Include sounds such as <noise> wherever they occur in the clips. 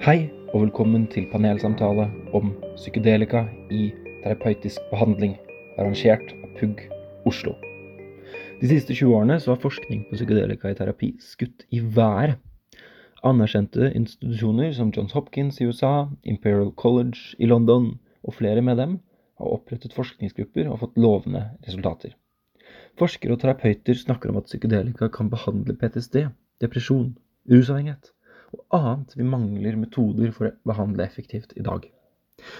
Hei og velkommen til panelsamtale om psykedelika i terapeutisk behandling, arrangert av PUG Oslo. De siste 20 årene så har forskning på psykedelika i terapi skutt i været. Anerkjente institusjoner som Johns Hopkins i USA, Imperial College i London og flere med dem har opprettet forskningsgrupper og fått lovende resultater. Forskere og terapeuter snakker om at psykedelika kan behandle PTSD, depresjon, rusavhengighet og annet vi mangler metoder for å behandle effektivt i dag.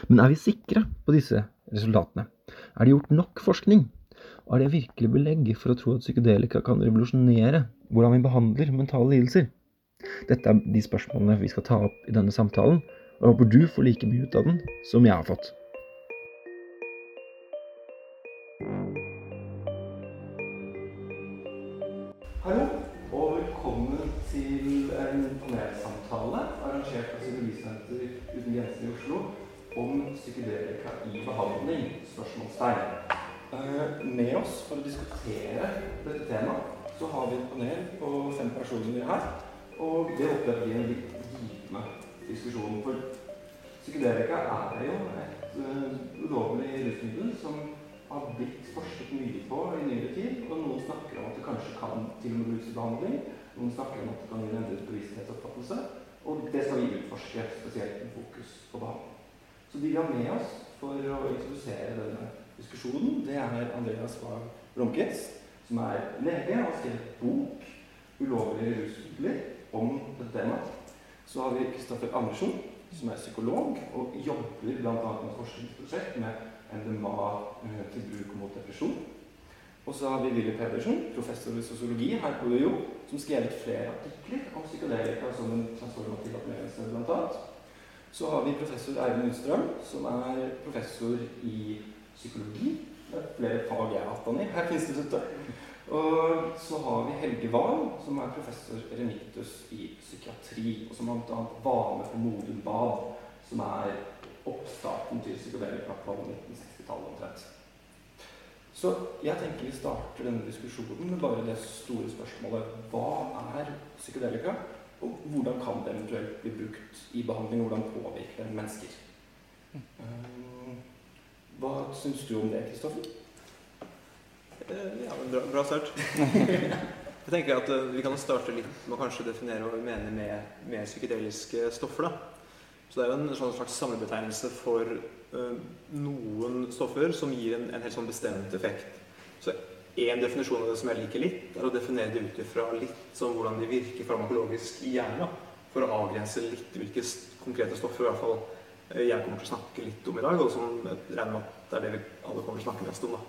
Men er vi sikre på disse resultatene? Er det gjort nok forskning? Og er det virkelig belegg for å tro at psykedelika kan revolusjonere hvordan vi behandler mentale lidelser? Dette er de spørsmålene vi skal ta opp i denne samtalen, og jeg håper du får like mye ut av den som jeg har fått. Hallo, en panelsamtale arrangert av Psykologisenter uten grenser i Oslo om psykedelika i behandling? spørsmålstegn. Eh, Med oss for å diskutere dette temaet så har vi et panel på fem personer her. Og det opplever vi en litt givende diskusjon. For psykedelika er jo et uh, ulovlig rusmiddel som har blitt forsket mye på i nyere tid. Og noen snakker om at det kanskje kan til og med brukes i behandling. Noen snakker om at det kan gi en endret bevissthetsoppfattelse. Og det skal vi utforske, spesielt med fokus på behandling. Så de vi har med oss for å introdusere denne diskusjonen, det er Andreas Wahl Blomkitz, som er lege og har skrevet bok 'Ulovlige rusmidler' om dette temaet. Så har vi Kristoffer Andersen, som er psykolog og jobber bl.a. med forskningsprosjekt med MDMA eh, til bruk mot depresjon. Og så har vi Willy Pedersen, professor i sosiologi her på UiO, som skrevet flere artikler om psykedelika som en transformativ opplevelse, bl.a. Så har vi professor Eivind Utstrøm, som er professor i psykologi. Det er flere fag jeg har hatt han i her på instituttet. Og så har vi Helge Wahl, som er professor eremitus i psykiatri, og som bl.a. var med på Modum Bad, som er oppstarten til psykedelika på 1960-tallet omtrent. Så jeg tenker vi starter denne diskusjonen med bare det store spørsmålet hva er psykedelika, og hvordan kan det eventuelt bli brukt i behandling, hvordan påvirker det mennesker? Um, hva syns du om det, Kristoffer? Ja, men bra, bra start. <laughs> Jeg tenker at uh, Vi kan starte litt med å kanskje definere hva vi mener med, med psykedeliske stoffer. da. Så Det er jo en sånn slags samlebetegnelse for uh, noen stoffer som gir en, en helt sånn bestemt effekt. Så Én definisjon av det som jeg liker litt, er å definere det ut ifra litt sånn hvordan de virker farmakologisk i hjernen. For å avgrense litt hvilke konkrete stoffer i hvert fall uh, jeg kommer til å snakke litt om i dag, og som jeg regner med at det er det vi alle kommer til å snakke mest om. da.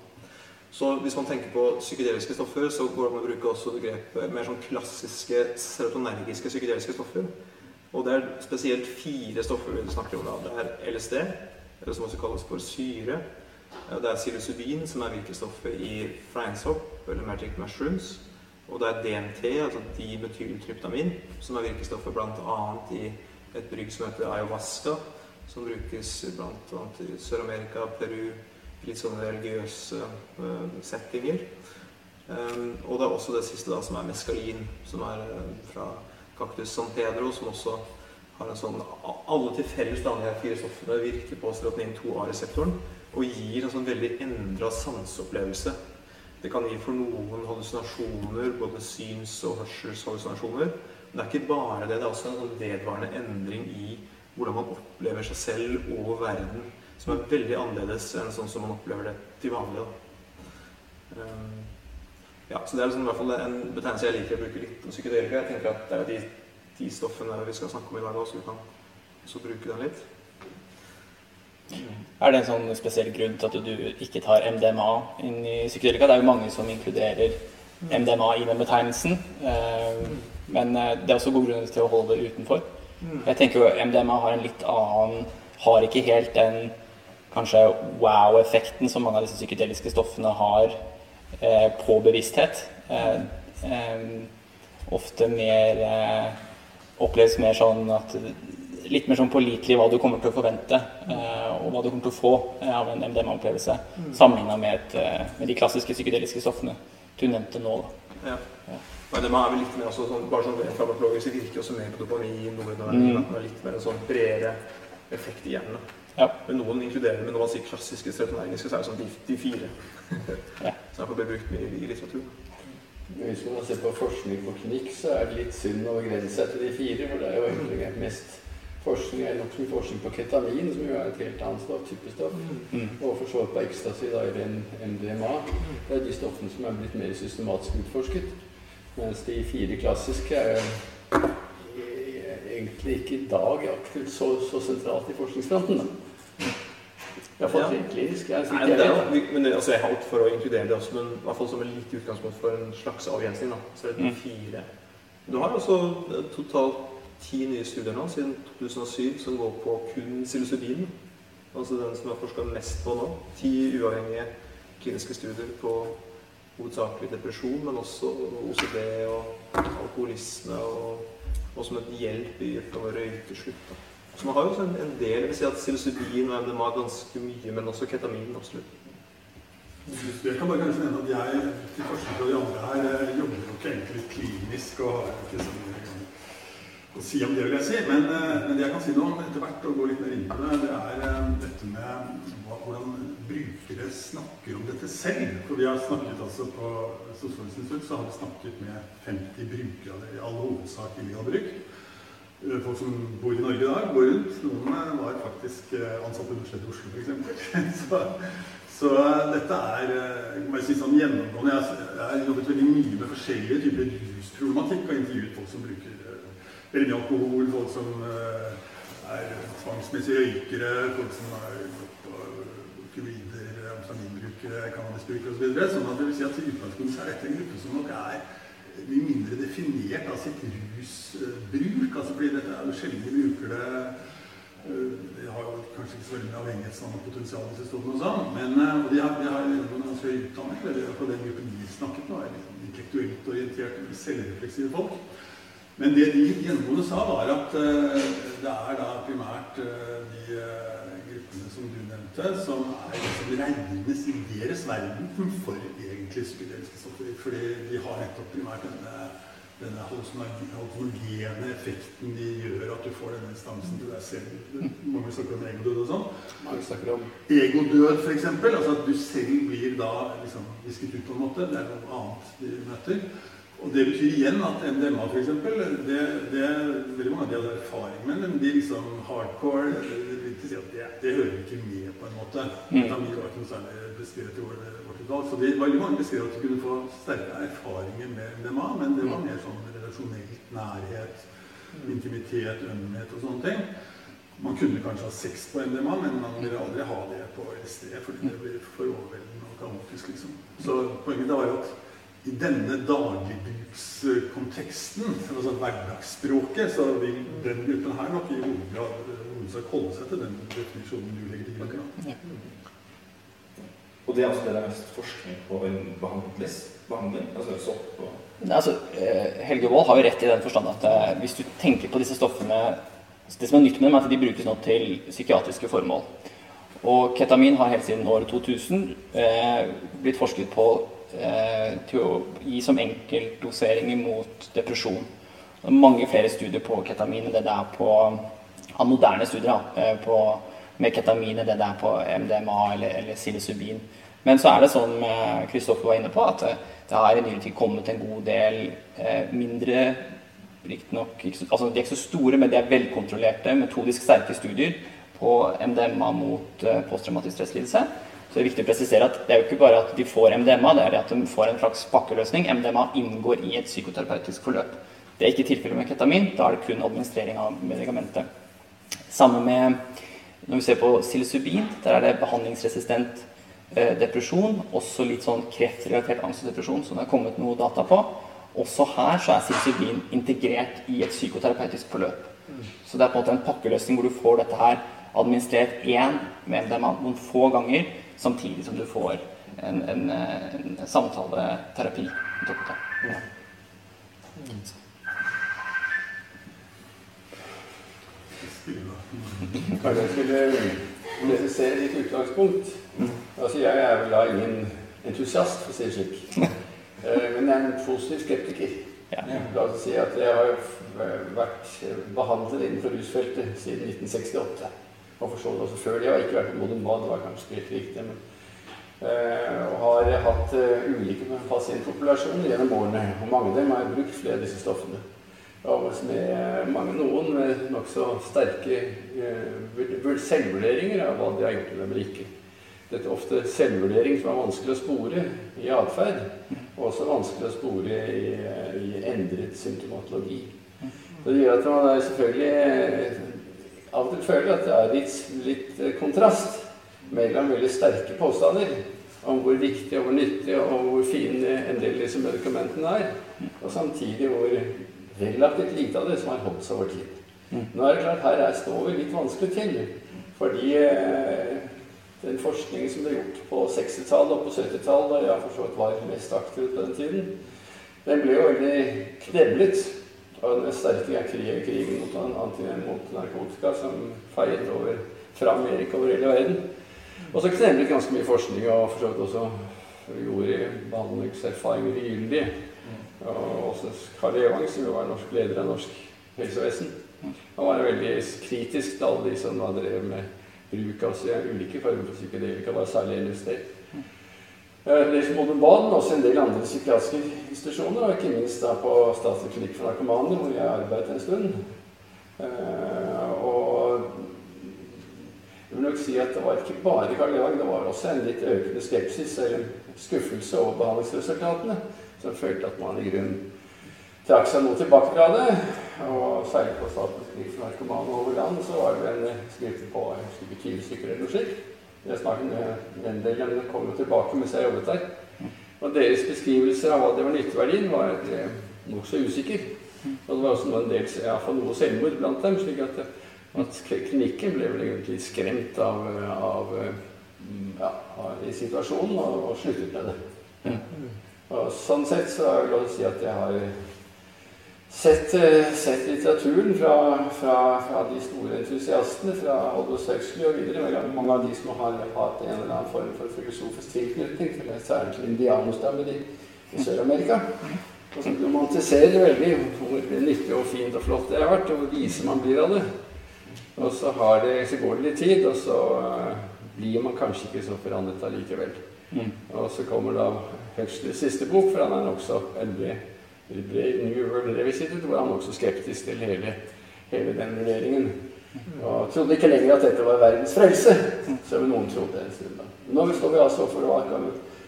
Så hvis man tenker på psykedeliske stoffer, så går det an å bruke også begrepet mer sånn klassiske serotonergiske psykedeliske stoffer. Og det er spesielt fire stoffer vi snakker om da. Det er LSD, eller som også kalles for syre. Det er psilocybin, som er virkestoffet i fleinsopp, eller magic mushrooms. Og det er DMT, altså dimethyltryptamin, som er virkestoffet bl.a. i et brygg som heter ayahuasca, som brukes bl.a. i Sør-Amerika, Peru, litt sånne religiøse uh, settinger. Um, og det er også det siste, da, som er meskalin, som er uh, fra Cactus San Pedro, som også har en sånn Alle til felles da, de fire stoffene virker på serotonin 2A-reseptoren og gir en sånn veldig endra sanseopplevelse. Det kan gi for noen hallusinasjoner, både syns- og hørselshallusinasjoner. Men det er ikke bare det. Det er også en sånn vedvarende endring i hvordan man opplever seg selv og verden som er veldig annerledes enn sånn som man opplever det til vanlig. Um, ja, så Det er liksom i hvert fall en betegnelse jeg liker å bruke litt om psykedelika. Jeg tenker at det er de, de stoffene vi skal snakke om i dag også, så vi kan også bruke den litt. Er det en sånn spesiell grunn til at du ikke tar MDMA inn i psykedelika? Det er jo mange som inkluderer MDMA i den betegnelsen. Ehm, men eh, det er også god grunn til å holde det utenfor. Jeg tenker jo MDMA har en litt annen Har ikke helt den kanskje wow-effekten som mange av disse psykedeliske stoffene har eh, på bevissthet. Eh, eh, ofte mer eh, Oppleves mer sånn at Litt mer sånn pålitelig hva du kommer til å forvente, eh, og hva du kommer til å få eh, av en MDMA-opplevelse, mm. sammenligna med, med, de klassiske psykedeliske stoffene du nevnte nå. Da. Ja. Ja. MDMA er vel litt mer altså, sånn, bare sånn rent farmakologisk virker også mer på dopamin, noradrenalin, Mm. er litt mer en sånn bredere effekt i hjernen. Ja. Men noen inkluderer det, men når man sier klassiske serotonergiske, så er det sånn de, de fire. Ja. Så derfor blir brukt mye i litteraturen. Hvis man ser på forskning på klinikk, så er det litt synd å begrense seg til de fire. For det er jo egentlig mest forskning er nok mye forskning på ketamin, som jo er et helt annet stoff, typisk stoff. Mm. Og for så vidt på ecstasy, da, eller en MDMA. Det er de stoffene som er blitt mer systematisk utforsket. Mens de fire klassiske er egentlig ikke i dag aktivt så, så sentralt i forskningsfronten. da. Iallfall Ja. rent klinisk. Jeg, Nei, men, det er, men altså, jeg har alt for å inkludere det også, men i hvert fall som et lite utgangspunkt for en slags avgrensning. Da. Så er det Mm. fire. Du har altså eh, totalt ti nye studier nå siden 2007 som går på kun psilocybin. Altså den som jeg har forska mest på nå. Ti uavhengige kliniske studier på hovedsakelig depresjon, men også OCD og alkoholisme og, og som et hjelp i å røyke slutt. Da. Så man har jo også en, en del vil si at psilocybin og MDMA er ganske mye, men også ketamin absolutt. Jeg kan bare kanskje nevne at jeg til forskjell fra de andre her eh, jobber jo ikke egentlig klinisk og har ikke så mye å si om det, vil jeg si. Men, eh, men det jeg kan si noe om etter hvert, og gå litt mer inn på det, det er eh, dette med hvordan brukere snakker om dette selv. For vi har snakket altså på Sosialistisk institutt, så har vi snakket med 50 brukere, i all hovedsak illegal bruk. Eh, Folk som bor i Norge i dag, går rundt. Noen eh, var faktisk ansatte ansatt på Universitetet i Oslo, f.eks. <laughs> Så, så dette er eh, jeg si sånn gjennomgående. Jeg har jobbet veldig mye med forskjellige typer rusproblematikk og intervjuet folk som bruker eh, veldig mye alkohol, folk som eh, er tvangsmessige røykere, folk som har gått på opioider, amfetaminbrukere, cannabisbrukere osv. Så sånn at det vil si at i utgangspunktet er dette en gruppe som nok er mye mindre definert av sitt rusbruk. altså fordi dette er jo sjelden de bruker det øh, De har jo kanskje ikke så veldig mye avhengighetspotensial hvis det står noe sånt, men øh, de har, de har en ganske høy utdanning. eller på den gruppen vi snakket med, er intellektuelt orienterte, selvrefleksive folk. Men det de gjennomgående sa, var at øh, det er da primært de som nevnte, som er liksom regnes i deres verden for egentlig psykedeliske. Fordi de har nettopp primært denne, denne hallusinogene effekten de gjør at du får denne instansen til deg selv. Mange snakker om egodød og sånn. Mange snakker om Egodød, f.eks. Altså at du selv blir da liksom visket ut på en måte. Det er noe annet de møter. Og det betyr igjen at MDMA f.eks. Det, det veldig mange av de hadde erfaring med, men de liksom hardcore det, det, det, hører ikke med på en måte. Mm. Ketamin var ikke noe særlig beskrevet i vårt, utvalg. Så det var veldig mange beskrev at de kunne få sterke erfaringer med MDMA, men det var mer sånn relasjonelt nærhet, intimitet, ømhet og sånne ting. Man kunne kanskje ha sex på MDMA, men man ville aldri ha det på LSD, fordi det blir for overveldende og kaotisk, liksom. Så poenget da var jo at i denne dagligbrukskonteksten, altså hverdagsspråket, så vil den gruppen her nok i hovedgrad hovedsak holde seg til den definisjonen du legger til grunn. Og det er altså det det er mest forskning på en behandling? altså sopp og Altså, eh, Helge Wold har jo rett i den forstand at eh, hvis du tenker på disse stoffene Det som er nytt med dem, er at de brukes nå til psykiatriske formål. Og ketamin har helt siden år 2000 eh, blitt forsket på eh, til å gi som enkeltdoseringer mot depresjon. Det er mange flere studier på ketamin enn det det er på av moderne studier eh, på, med ketamin enn det det er på MDMA eller, eller psilocybin. Men så er det sånn Kristoffer var inne på, at eh, det har i nyere tid kommet en god del eh, mindre riktignok altså De er ikke så store, men de er velkontrollerte, metodisk sterke studier på MDMA mot eh, posttraumatisk stresslidelse. Så det er viktig å presisere at det er jo ikke bare at de får MDMA, det er det at de får en slags pakkeløsning. MDMA inngår i et psykoterapeutisk forløp. Det er ikke tilfellet med ketamin. Da er det kun administrering av medikamentet. Samme med når vi ser på psilocybin. Der er det behandlingsresistent eh, depresjon. Også litt sånn kreftrelatert angst og depresjon, som det har kommet noe data på. Også her så er psilocybin integrert i et psykoterapeutisk forløp. Så det er på en måte en pakkeløsning hvor du får dette her administrert én med MDMA noen få ganger, samtidig som du får en, en, eh, en samtaleterapi. Ja. Kanskje jeg skulle presisere ditt utgangspunkt. Altså, jeg er vel da ingen entusiast, for å si det slik. Eh, men jeg er en positiv skeptiker. Ja. La oss si at jeg har vært behandler innenfor rusfeltet siden 1968. Og for så vidt også før det. Jeg har ikke vært på Modum det var kanskje helt riktig. men eh, og har hatt uh, ulike pasientpopulasjoner gjennom årene. Og mange av dem har brukt flere av disse stoffene. Og med mange, noen med nokså sterke selvvurderinger av hva de har gjort med dem eller ikke. Dette er ofte selvvurdering som er vanskelig å spore i atferd, og også vanskelig å spore i, i endret symptomatologi. Så det gjør at man er selvfølgelig av og til føler at det er litt, litt kontrast mellom veldig sterke påstander om hvor viktig og hvor nyttig og hvor fine en del av disse medikamentene er, og samtidig hvor relativt lite av det som har holdt seg over tid. Nå er det klart, her er, står vi litt vanskelig til, fordi eh, den forskningen som ble gjort på 60-tallet og på 70-tallet, da jeg for så vidt var mest aktiv på den tiden, den ble jo veldig kneblet av den sterke ting er krigen mot, mot narkotika som feier over fra Amerika over hele verden. Og så kneblet ganske mye forskning, og for så vidt også gjorde behandlingserfaringer ugyldige. Og også Karl Evang, som jo var norsk leder av norsk helsevesen, han var veldig kritisk til alle de som drev med bruk av ulike former for psykedelika bare særlig LSD. Liksom Modum Bad, men også en del andre psykiatriske institusjoner, og ikke minst da på Statlig klinikk for narkomane, hvor jeg arbeidet en stund. Eh, og jeg vil nok si at det var ikke bare Karl Johan, det var også en litt økende skepsis eller skuffelse over behandlingsresultatene, som følte at man i grunnen trakk seg noe tilbake fra det. Og særlig på Statens klinikk for narkomane over land så var det en skrift på en stykke 20 stykker eller noe slikt. Jeg snakket med en del av dem kom jo tilbake mens jeg jobbet der. Og deres beskrivelser av hva det var nytteverdien, var eh, nokså usikker. Og det var også en del, ja, noe selvmord blant dem. slik at, at klinikken ble vel egentlig skremt av, av, ja, av situasjonen og, og, sluttet med det. Og sånn sett så er det lov å si at jeg har sett, eh, sett litteraturen fra, fra, fra, de store entusiastene, fra Aldous Huxley og videre. Mange av de som har hatt en eller annen form for filosofisk tilknytning til særlig til indianerstammen i, i Sør-Amerika. Og som romantiserer veldig hvor nyttig og fint og flott det har vært, og hvor vise man blir av det. Og så, det, så, går det litt tid, og så uh, blir man kanskje ikke så forandret allikevel. Mm. Og så kommer da Huxleys siste bok, for han er nokså endelig New World Revisited var han også skeptisk til hele, hele den vurderingen. Og trodde ikke lenger at dette var verdens frelse, som noen trodde en stund. da. Nå står vi altså for å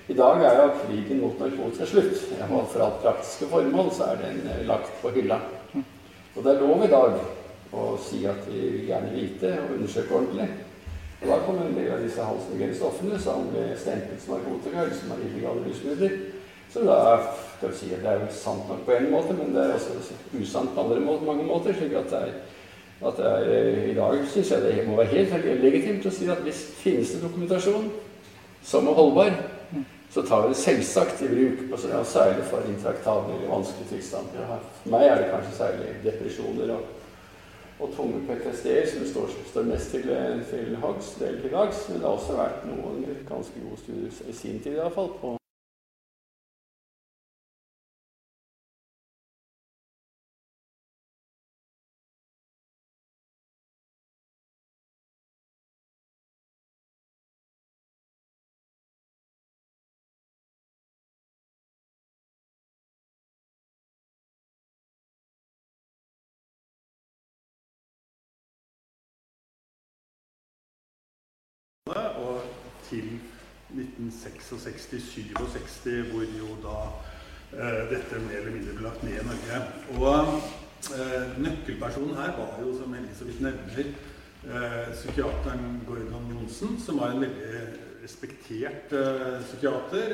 I dag er jo krigen mot narkotika slutt. For alt praktiske formål så er den eh, lagt på hylla. Og det er lov i dag å si at vi vil gjerne vite og undersøke ordentlig. Og da kommer en del av disse halsbryggende stoffene som ble stemplet som narkotika, eller som er illegale rusmidler. Så da skal vi si det er sant nok på en måte, men det er også usant på andre måter, mange måter. slik at det er, at det er eh, I dag syns jeg det må være helt legitimt å si at hvis finnes det dokumentasjon som er holdbar, så tar vi det selvsagt i bruk, på, ja, særlig for intraktable eller vanskelige tilstander. Ja, for meg er det kanskje særlig depresjoner og, og tunge PTSD-er som står, står, mest til, til hogs, del til dags. Men det har også vært noen ganske gode studier i sin tid iallfall på til 1966-67, hvor jo da eh, dette mer eller mindre ble lagt ned i Norge. Og eh, nøkkelpersonen her var jo, som Elisabeth nevner, eh, psykiateren Gordon Johnsen, som var en veldig respektert eh, psykiater,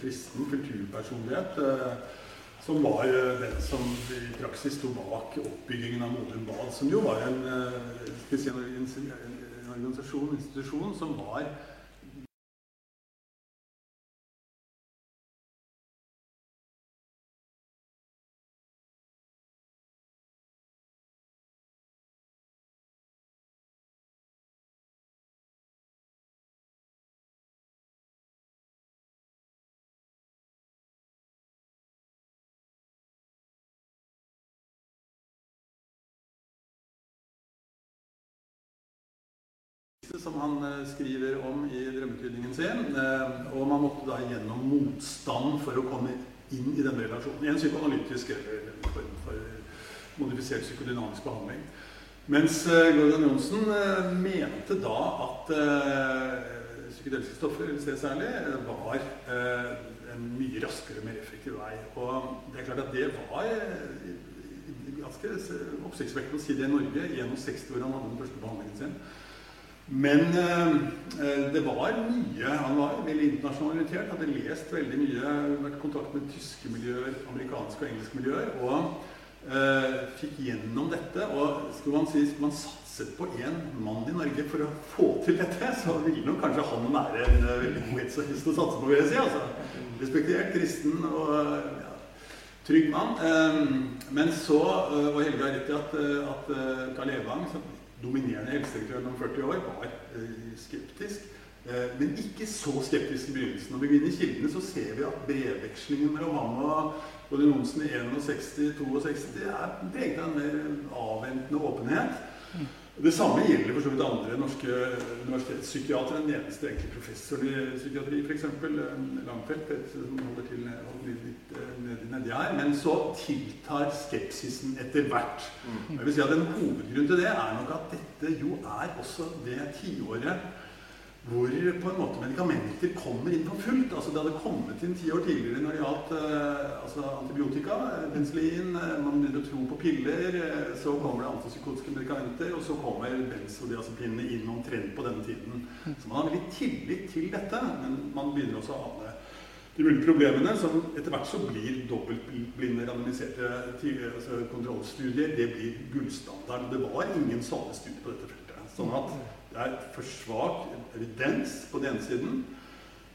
kristen kulturpersonlighet. Eh, som var eh, den som i praksis sto bak oppbyggingen av Modum Bad, som jo var en, en, en organisasjon, institusjon, som var som han eh, skriver om i drømmetydningen sin. Eh, og man måtte da gjennom motstand for å komme inn i denne relasjonen. I en psykoanalytisk eller form for modifisert psykodynamisk behandling. Mens eh, Gordon Johnsen mente da at psykedeliske stoffer, se særlig, var en mye raskere og mer effektiv vei. Og det er klart at det var ganske oppsiktsvekkende å si det i Norge gjennom 60 år han hadde den første behandlingen sin. Men eh, eh, det var mye Han var veldig internasjonalt orientert, hadde lest veldig mye, vært i kontakt med tyske miljøer, amerikanske og engelske miljøer. Og eh, fikk gjennom dette. Og skulle man si skulle man satset på én mann i Norge for å få til dette, så ville nok kanskje han være en eh, veldig god helsehest å satse på, vil jeg si. altså. Respektert, kristen og ja, trygg mann. Eh, Men så eh, var Helge rett i at, eh, at eh, Karl Evang, dominerende helsedirektør gjennom 40 år, var eh, skeptisk. Eh, Men ikke så skeptisk i begynnelsen. Når vi går inn i kildene, så ser vi at brevvekslingen mellom ham og Odin Johnsen i 61-62 er preget av en mer avventende åpenhet. Det samme gjelder for så vidt andre norske universitetspsykiatere. Den eneste egentlig professoren i psykiatri, f.eks. Langfeldt, som holder til litt nedi her. Men så tiltar skepsisen etter hvert. Og Jeg vil si at En hovedgrunn til det er nok at dette jo er også det tiåret hvor på en måte medikamenter kommer inn for fullt. Altså Det hadde kommet inn ti år tidligere når det gjaldt eh, altså antibiotika, eh, penicillin, eh, man begynner å tro på piller, så kommer det antipsykotiske medikamenter, og så kommer benzodiazepinene inn omtrent på denne tiden. Så man har veldig tillit til dette, men man begynner også å ane de mulige problemene, som etter hvert så blir dobbeltblinde randomiserte altså kontrollstudier, det blir gullstandard. Det var ingen sånne studier på dette feltet. Sånn at det er for svak evidens på den ene siden.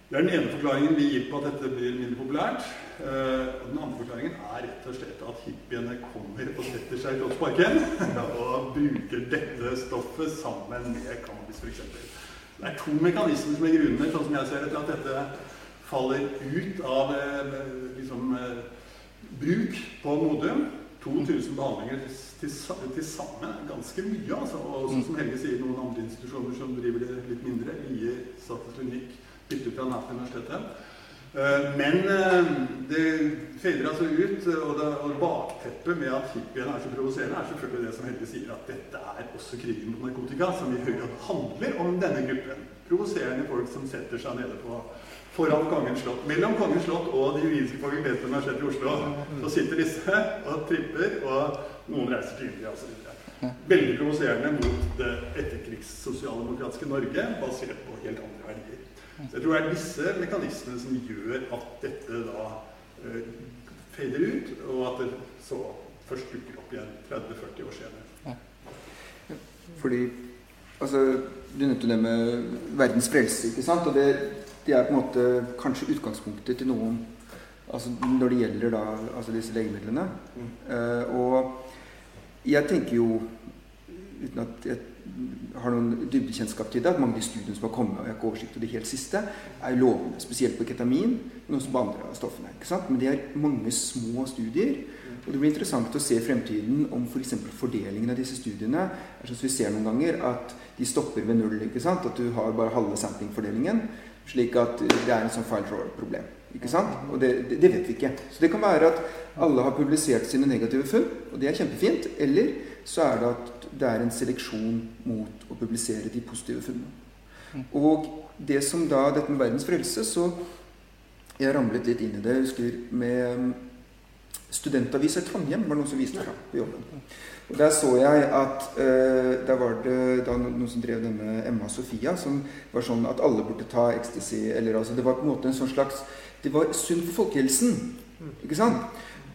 Det er den ene forklaringen vi gir på at dette blir mindre populært. Eh, og den andre forklaringen er rett og slett at hippiene kommer og setter seg i Slottsparken <laughs> og bruker dette stoffet sammen med cannabis f.eks. Det er to mekanismer som ligger under, sånn som jeg ser det, til at dette faller ut av eh, liksom, eh, bruk på Modum. 2000 behandlinger til, til sammen er ganske mye. Altså. Og sånn som Helge sier, noen andre institusjoner som driver det litt mindre. Lier, Statens Unik, byttet fra NAF universitetet. Eh, Men det fader altså ut, og, det, og bakteppet med at hippiene er så provoserende, er selvfølgelig det som Helge sier, at dette er også krigen mot narkotika, som i høy grad handler om denne gruppen. Provoserende folk som setter seg nede på foran Kongens slott. Mellom Kongens slott og Det juridiske fakultetet ved Universitetet i Oslo så sitter disse og tripper, og noen reiser til India osv. Veldig provoserende mot det etterkrigssosialdemokratiske Norge, basert på helt andre verdier. Så jeg tror det er disse mekanismene som gjør at dette da uh, fader ut, og at det så først dukker opp igjen 30-40 år senere. Fordi altså, Du nevnte det med verdens frelse, ikke sant? Og det, det er på en måte kanskje utgangspunktet til noen altså, når det gjelder da, altså disse legemidlene. Eh, og jeg tenker jo, uten at jeg har noen dybdekjennskap til det, at mange av de studiene som har kommet, og jeg har ikke oversikt over det helt siste, er lovende. Spesielt på ketamin, men også på andre av stoffene. ikke sant? Men det er mange små studier. Og det blir interessant å se i fremtiden om f.eks. For fordelingen av disse studiene er sånn som vi ser noen ganger, at de stopper ved null. ikke sant? At du har bare halve samplingfordelingen. Slik at det er en sånn file drawer-problem. ikke sant? Og det, det, det vet vi ikke. Så det kan være at alle har publisert sine negative funn, og det er kjempefint. Eller så er det at det er en seleksjon mot å publisere de positive funnene. Og det som da, dette med verdens frelse, så Jeg ramlet litt inn i det. Jeg husker med Studentavisa Trondheim var noen som viste fram på jobben. Og Der så jeg at uh, der var det da no- noen som drev denne Emma Sofia, som var sånn at alle burde ta ecstasy. Eller altså, det var på en måte en sånn slags Det var sunt for folkehelsen. Ikke sant?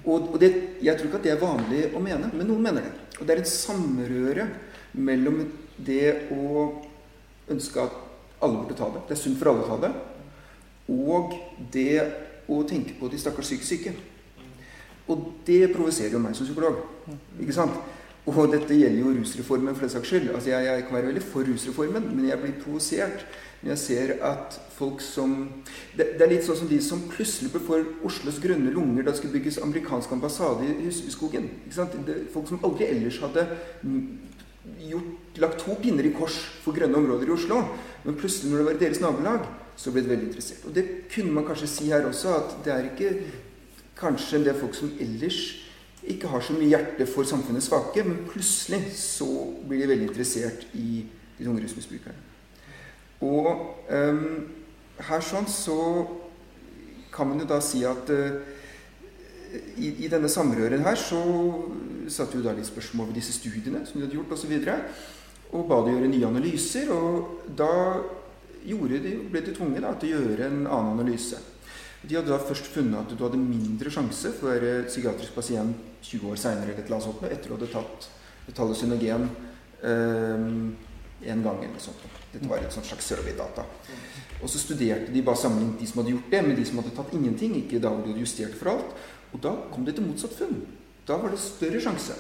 Og, og det, jeg tror ikke at det er vanlig å mene, men noen mener det. Og det er et samrøre mellom det å ønske at alle burde ta det, det er sunt for alle å ta det, og det å tenke på de stakkars psykisk syke. Og det provoserer jo meg som psykolog. Ikke sant? Og dette gjelder jo rusreformen for den saks skyld. Altså jeg, jeg kan være veldig for rusreformen, men jeg blir provosert når jeg ser at folk som det, det er litt sånn som de som plutselig ble for Oslos grønne lunger da det skulle bygges amerikansk ambassade i Husbyskogen. Det, folk som aldri ellers hadde gjort, lagt to pinner i kors for grønne områder i Oslo. Men plutselig, når det var deres nabolag, så ble de veldig interessert. Og det kunne man kanskje si her også, at det er ikke kanskje en del folk som ellers ikke har så mye hjerte for samfunnets svake, men plutselig så blir de veldig interessert i de tunge rusmisbrukerne. Og um, her sånn så kan man jo da si at uh, i, i, denne samrøren her så satte jo da litt spørsmål over disse studiene som de hadde gjort osv. Og, så og ba de gjøre nye analyser. Og da de, ble de tvunget til å gjøre en annen analyse. De hadde da først funnet at du hadde mindre sjanse for å være psykiatrisk pasient 20 år seinere etter at du hadde tatt metallosynogen eh, en gang. eller noe sånt. Dette var et slags survey-data. Og så studerte de bare sammenlignet de som hadde gjort det, med de som hadde tatt ingenting. ikke da hvor de hadde justert for alt. Og da kom det til motsatt funn. Da var det større sjanse.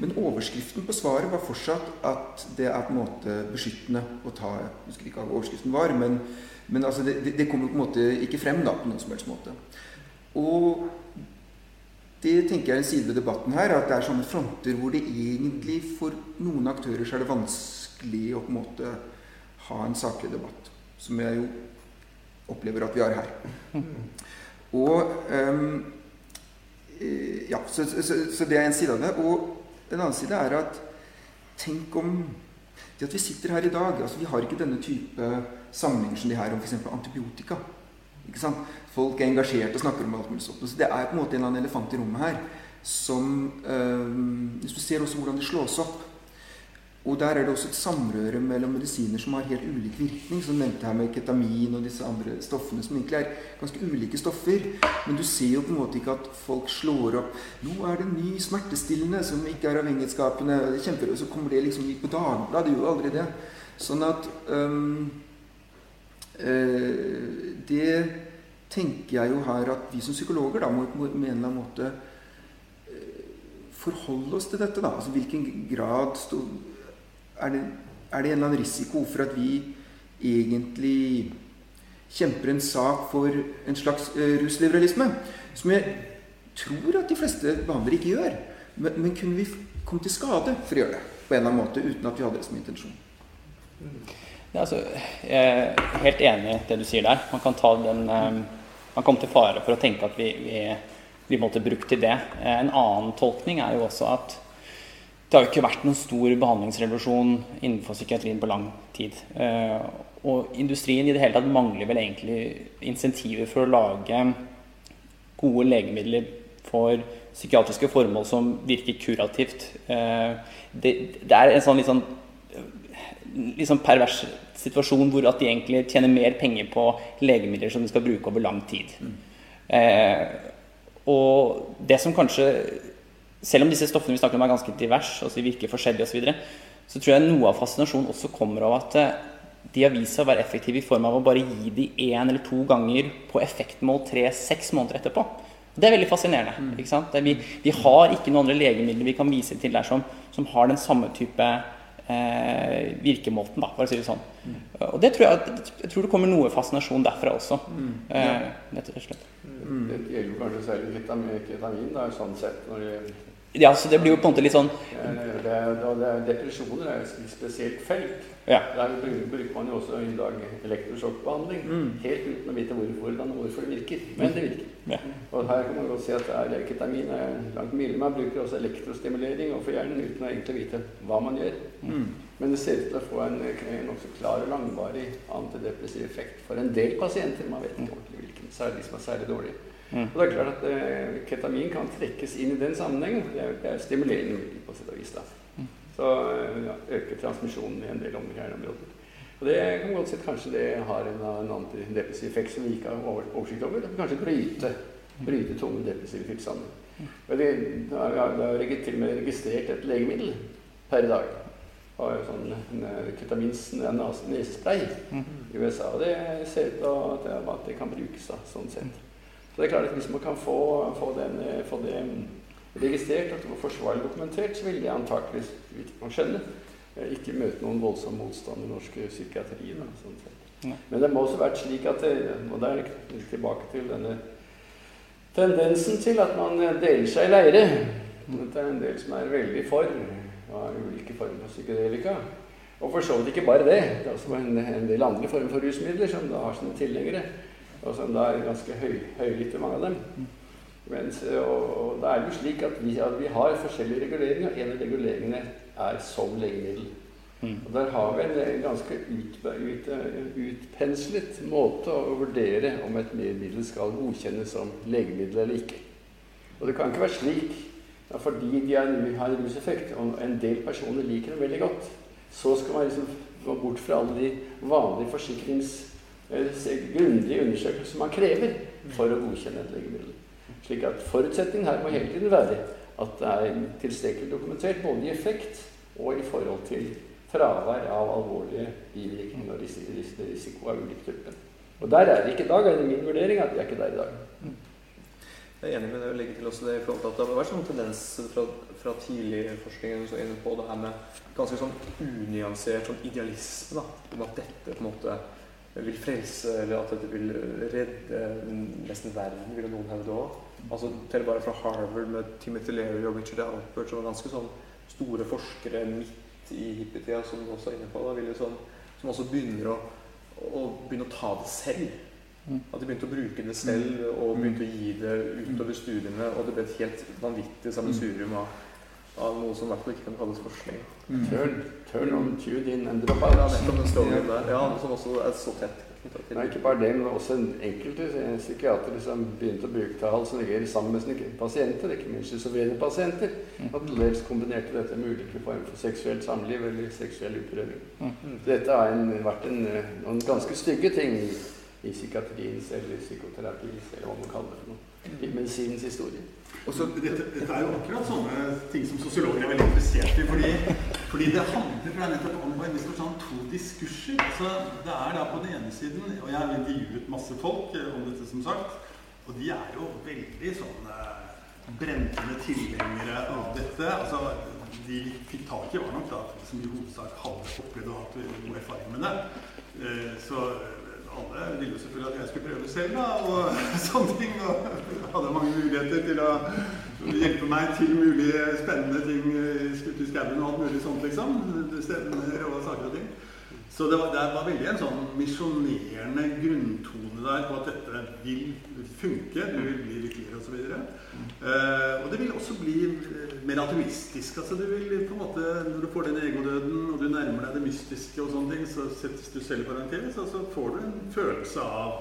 Men overskriften på svaret var fortsatt at det er på en måte beskyttende å ta Jeg husker ikke hva overskriften var, men, men altså det, det, kommer på en måte ikke frem da, på noen som helst måte. Og det tenker jeg er en side ved debatten her, at det er sånne fronter hvor det egentlig for noen aktører så er det vanskelig å på en måte ha en saklig debatt. Som jeg jo opplever at vi har her. Og um, ja, så, så, så, det er en side av det. Og en annen side er at tenk om det at vi sitter her i dag altså Vi har ikke denne type sammenhenger som de her om f.eks. antibiotika. Ikke sant? Folk er engasjert og snakker om alt mulig sånt. Så det er på en måte en eller annen elefant i rommet her som øh, Hvis du ser også hvordan det slås opp og der er det også et samrøre mellom medisiner som har helt ulik virkning. Som nevnte her med ketamin og disse andre stoffene, som egentlig er ganske ulike stoffer. Men du ser jo på en måte ikke at folk slår opp 'Nå er det ny smertestillende som ikke er avhengighetsskapende.' Kjemper, og så kommer det liksom på Dagbladet. Det gjør jo aldri det. Sånn at um, Det tenker jeg jo her at vi som psykologer da må på en eller annen måte uh, forholde oss til dette. da, altså Hvilken grad er det, er det en eller annen risiko for at vi egentlig kjemper en sak for en slags uh, rusliberalisme? Som jeg tror at de fleste behandlere ikke gjør. Men, men, kunne vi komme til skade for å gjøre det på en eller annen måte uten at vi hadde det som intensjon? Altså, jeg er helt enig i det du sier der. Man kan ta den um, Man kom til fare for å tenke at vi, vi blir brukt til det. En annen tolkning er jo også at det har jo ikke vært noen stor behandlingsrevolusjon innenfor psykiatrien på lang tid. Eh, og industrien i det hele tatt mangler vel egentlig insentiver for å lage gode legemidler for psykiatriske formål som virker kurativt. Eh, det, det er en sånn litt sånn, sånn pervers situasjon hvor at de egentlig tjener mer penger på legemidler som de skal bruke over lang tid. Mm. Eh, og det som kanskje selv om disse stoffene vi snakker om er ganske diverse, altså de virker forskjellige osv., så, videre, så tror jeg noe av fascinasjonen også kommer av at eh, de har vist seg å være effektive i form av å bare gi de én eller to ganger på effektmål tre-seks måneder etterpå. Det er veldig fascinerende. Mm. ikke sant? Vi, vi, har ikke noen andre legemidler vi kan vise til der som, som har den samme type eh, virkemåten, da, for å si det sånn. Mm. Og det tror jeg, jeg tror det kommer noe fascinasjon derfra også. Mm. Eh, rett og slett. Mm. Det gjelder jo kanskje særlig ketamin, ketamin da, sånn sett. når det ja, så det blir jo på en måte litt sånn det, det, Depresjoner er et spesielt felt. Ja. Der bruker man jo også i dag elektrosjokkbehandling. Mm. Helt uten å vite hvorfor, hvordan og hvorfor det virker. Men det virker. Ja. Og her kan man godt si at det er langt mye. Man bruker også elektrostimulering overfor hjernen uten å egentlig vite hva man gjør. Mm. Men det ser ut til å få en, en nokså klar og langvarig antidepressiv effekt for en del pasienter. Man vet ikke ordentlig hvilken, særlig som er særlig dårlige. Mm. Og det er klart at eh, Ketamin kan trekkes inn i den sammenhengen. Det er, det er stimulerende middel på sett og vis. da. Mm. Så eh, ja, øker transmisjonen i en del områder. Og det kan godt sett kanskje det har en, en antidepressiv effekt som vi ikke har oversikt over. Kanskje bryte, bryte tunge depressive tilstander. Vi det, jo til og med registrert et legemiddel per dag. Har sånn ketamins nesespray i USA. Og det ser ut til at, det kan brukes da, sånn sett. Så det er klart at Hvis man kan få, få, den, få det registrert og forsvarlig dokumentert, så vil det antakelig, man skjønner, eh, ikke møte noen voldsom motstand i norsk psykiatri. Da, sånn ja. Men det må også vært slik at det, Og det er det tilbake til denne tendensen til at man deler seg i leire. Det er en del som er veldig for av ulike former for psykedelika. Og for så vidt ikke bare det. Det er også en, en del andre former for rusmidler som da har sine tilhengere. Og som da er ganske høy, høylytte, mange av dem. Mens, og, og det er jo slik at vi, at vi har forskjellige reguleringer. En av reguleringene er som legemiddel. Mm. Og Der har vi en ganske ut, ut, utpenslet måte å vurdere om et middel skal godkjennes som legemiddel eller ikke. Og det kan ikke være slik at fordi de har en ruseffekt, og en del personer liker dem veldig godt, så skal man liksom gå bort fra alle de vanlige forsikrings eh, grundige undersøkelser man krever for å godkjenne et legemiddel. Slik at Forutsetningen her må hele tiden være at det er tilstrekkelig dokumentert både i effekt og i forhold til fravær av alvorlige bivirkninger og ris- ris- risiko av ulik type. Og der er det ikke i dag, er det min vurdering at vi er ikke der i dag. Jeg er enig med det å legge til også det i forhold til at det har vært sånn tendens fra, fra tidlig forskning så inne på det her med ganske sånn unyansert sånn idealisme. da, Om at dette på en måte vil frelse, eller at dette vil redde nesten verden, vil noen hevde òg. Altså, bare fra Harvard med Timothy Leary og Richard Alpert, som var ganske sånn store forskere midt i hippietida, som du også er inne på, da, ville sånn, som også begynner å, å begynne å ta det selv. At de begynte å bruke det selv og begynte å gi det utover studiene. Og det ble et helt vanvittig sammensurium av, av noe som i hvert fall ikke kan kalles forskning. Turn, turn on, tune in and drop Ja, out. nettopp den storyen der. Ja, som også er så tett Nei, ikke bare det, men også en enkelte eh, psykiatere som begynte å bruke tall som ligger sammen med sine pasienter, ikke minst schizofrene pasienter, og til dels kombinerte dette med ulike former for seksuelt samliv eller seksuell utprøving. Mm. Dette har en, vært en, eh, noen ganske stygge ting i, i psykiatriens eller psykoterapiens, eller hva man kaller det for noe, i medisinens historie. Også, dette, dette er jo akkurat sånne ting som sosiologer er veldig interessert i. Fordi, fordi det handler for nettopp om en viss forstand to diskurser. Så det er da på den ene siden Og jeg har intervjuet masse folk eh, om dette, som sagt. Og de er jo veldig sånn eh, brennende tilhengere av dette. Altså, de fikk tak i, var nok da som i hovedsak hadde opplevd og hatt god erfaring med det. Eh, Så alle ville jo selvfølgelig at jeg skulle prøve selv, da, og <laughs> sånne ting. Og hadde mange muligheter til å hjelpe meg til mulige spennende ting skutt i skauen og alt mulig sånt, liksom. Stevner og saker og ting. Så det var, det var veldig en sånn misjonerende grunntone der på at dette vil funke. Du vil bli lykkeligere osv. Uh, og det vil også bli eh, mer atomistisk. altså du vil på en måte, Når du får den egodøden og du nærmer deg det mystiske, og sånne ting, så settes du selv i parentes, og så får du en følelse av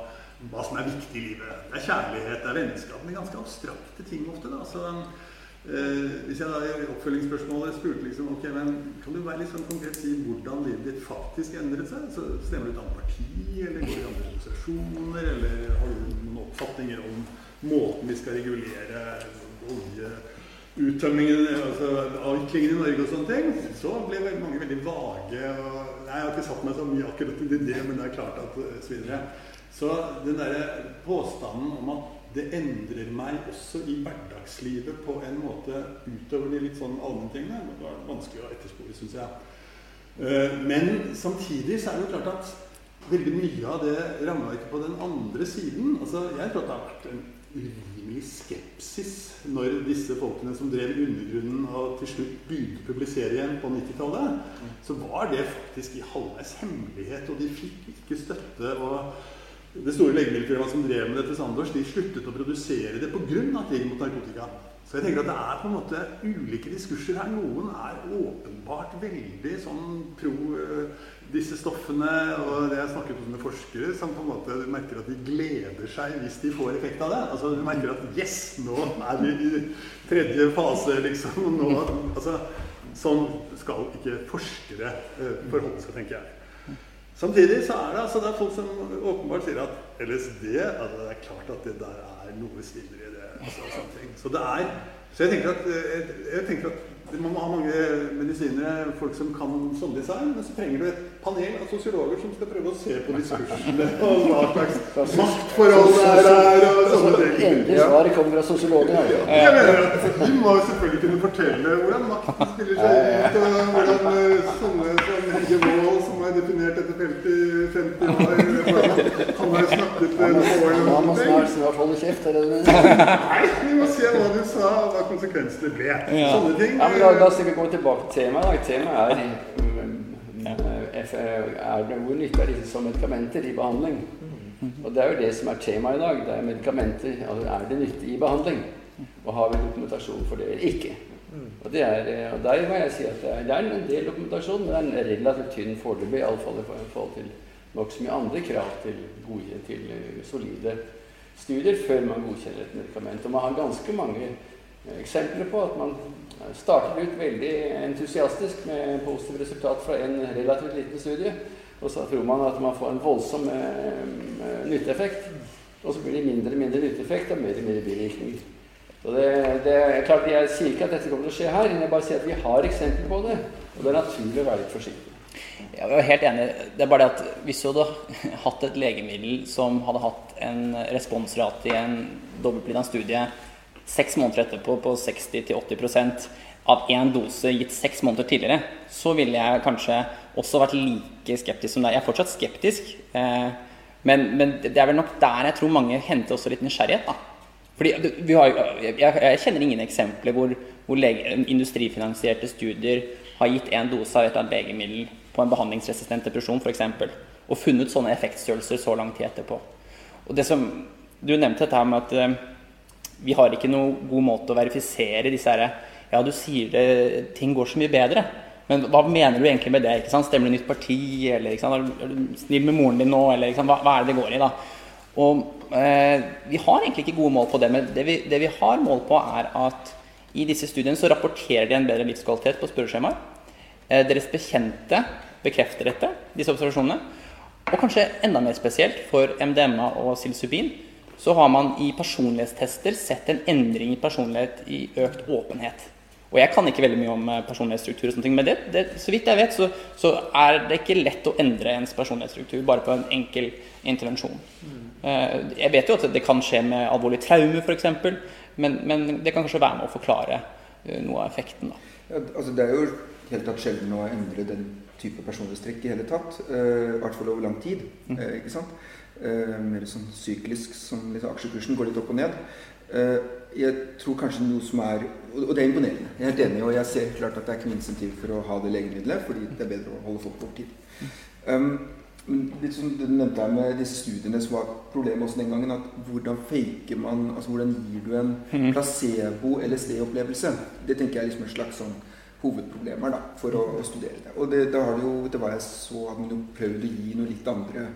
hva som er viktig i livet. Det er kjærlighet, det er vennskap, men ganske abstrakte ting ofte. da, så Uh, hvis jeg da i oppfølgingsspørsmålet spurte liksom, ok, men kan du være litt sånn konkret si hvordan livet ditt faktisk endret seg? Så Stemmer du et annet parti, eller går i andre organisasjoner, eller har du noen oppfatninger om måten vi skal regulere oljeuttømmingen, altså avviklingen i Norge og sånne ting? Så ble mange veldig vage. og nei, Jeg har ikke satt meg så mye akkurat i det, men det er klart at eh, så videre. Så den derre påstanden om at det endrer meg også i hverdagslivet på en måte utover de litt sånn allmenntingene. Det var vanskelig å etterspore, syns jeg. Eh, Men samtidig så er det jo klart at veldig mye av det rammeverket på den andre siden altså Jeg tror at det har vært en urimelig skepsis når disse folkene som drev undergrunnen og til slutt begynte å publisere igjen på 90-tallet, så var det faktisk i halvveis hemmelighet, og de fikk ikke støtte. og det store legemiddelfirmaet som drev med dette, Sandors, de sluttet å produsere det pga. krigen mot narkotika. Så jeg tenker at det er på en måte ulike diskurser her. Noen er åpenbart veldig sånn pro eh, disse stoffene. Og det jeg snakket med forskere som på en måte merker at de gleder seg hvis de får effekt av det. Altså Du merker at yes, nå er vi i tredje fase, liksom. Nå, altså, sånn skal ikke forskere eh, forholde seg, tenker jeg. Samtidig så er det, altså, det er folk som åpenbart sier at LSD altså Det er klart at det der er noe svindel i det. Altså, sånne ting. Så det er Så jeg tenker at, jeg, jeg tenker at man må ha mange medisinere, folk som kan sånn design, men så trenger du et panel av sosiologer som skal prøve å se på diskursene og hva slags maktforhold det er og sånne ting. Endelig svaret kommer fra sosiologen. her. Jeg mener at De må selvfølgelig kunne fortelle hvordan makten spiller seg ut, og hvordan eh, sånne som Helge Har definert dette 50, 50 år Han har snakket med noen år må, han må snart, snart holde kjeft, er? Nei, vi må se hva du sa, og hva konsekvensene ble. Ja. Sånne ting. Ja, men da, da skal vi gå tilbake til temaet. Temaet er, mm, eh, er det hvor nytte av disse som medikamenter i behandling. Og det er jo det som er temaet i dag. Det er medikamenter. Altså, er det nytte i behandling? Og har vi dokumentasjon for det eller ikke? Og, er, eh, der må jeg si at det er, det er en del dokumentasjon, men det er relativt tynn foreløpig, iallfall i forhold til nokså mye andre krav til, gode, til eh, solide studier før man godkjenner et medikament. Og man har ganske mange eh, eksempler på at man starter ut veldig entusiastisk med positivt resultat fra en relativt liten studie, og så tror man at man får en voldsom nytteeffekt. Og så blir det mindre og mindre nytteeffekt og mer og mer bivirkninger. Så det, det er klart, Jeg sier ikke at dette kommer til å skje her, men jeg bare sier at vi har eksempler på det. Og det er naturlig å være litt forsiktig. Jeg er helt enig. Det er bare det at hvis du hadde hatt et legemiddel som hadde hatt en responsrate i en dobbeltblinda studie seks måneder etterpå på 60-80% av én dose gitt seks måneder tidligere, så ville jeg kanskje også vært like skeptisk som deg. Jeg er fortsatt skeptisk, eh, men, men det er vel nok der jeg tror mange henter også litt nysgjerrighet. da. Fordi har, jeg, jeg kjenner ingen eksempler hvor, hvor lege, industrifinansierte studier har gitt én dose av et eller annet legemiddel på en behandlingsresistent depresjon f.eks. og funnet sånne effektstørrelser så lang tid etterpå. Og det som, Du nevnte dette her med at eh, vi har ikke noen god måte å verifisere disse her, Ja, du sier det, ting går så mye bedre. Men hva mener du egentlig med det? ikke sant? Stemmer du nytt parti? Eller ikke sant? Er, du, snill med moren din nå? Eller ikke sant? Hva, hva er det det går i? da? Og Vi har egentlig ikke gode mål på det, men det vi, det vi har mål på, er at i disse studiene så rapporterer de en bedre livskvalitet på spørreskjemaer. Eh, deres bekjente bekrefter dette, disse observasjonene. Og kanskje enda mer spesielt for MDMA og psilocybin, så har man i personlighetstester sett en endring i personlighet i økt åpenhet. Og jeg kan ikke veldig mye om eh, personlighetsstruktur, og sånne ting, men det, det, så vidt jeg vet, så, så er det ikke lett å endre ens personlighetsstruktur bare på en enkel intervensjon. Mm. Jeg vet jo at det kan skje med alvorlig traume, f.eks., men, men det kan kanskje være med å forklare eh, noe av effekten. da. Ja, altså det er jo helt tatt sjelden å endre den type personlighetstrekk i hele tatt. I hvert fall over lang tid. eh, ikke sant? Mer sånn syklisk, som liksom aksjekursen går litt opp og ned. Eh, jeg tror kanskje noe som er Og det er imponerende. Jeg er helt enig, og jeg ser klart at det er ikke noe insentiv for å ha det legemiddelet, fordi det er bedre å holde folk på tid. Um, men litt som du nevnte her med disse studiene som var problemet også den gangen, at hvordan faker man Altså hvordan gir du en Mhm. placebo-LSD-opplevelse? Det tenker jeg er liksom et slags sånn hovedproblemer da, for å, å studere det. Og det, da har det jo, det var jeg så hadde man jo prøvd å gi noe litt andre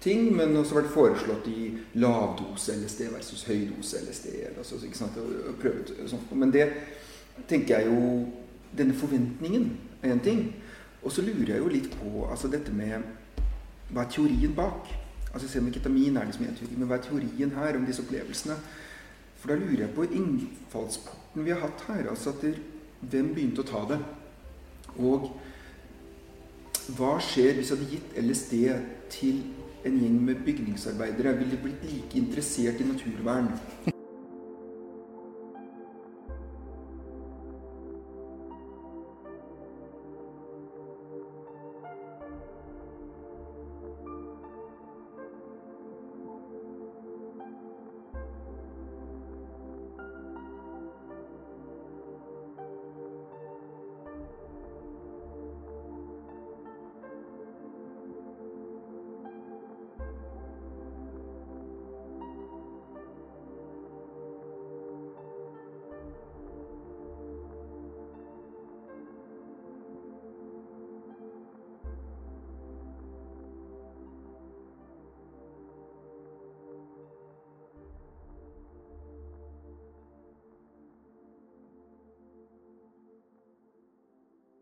ting, men også vært foreslått i lavdose LSD versus høydose LSD. Eller så, ikke sant, og, sånt. Men det tenker jeg jo Denne forventningen er en ting. Og så lurer jeg jo litt på altså dette med Hva er teorien bak? Altså Selv om ketamin er liksom en teori, men hva er teorien her om disse opplevelsene? For da lurer jeg på innfallsporten vi har hatt her. altså at det, Hvem begynte å ta det? Og hva skjer hvis jeg hadde gitt LSD til en gjeng med bygningsarbeidere? Ville blitt like interessert i naturvern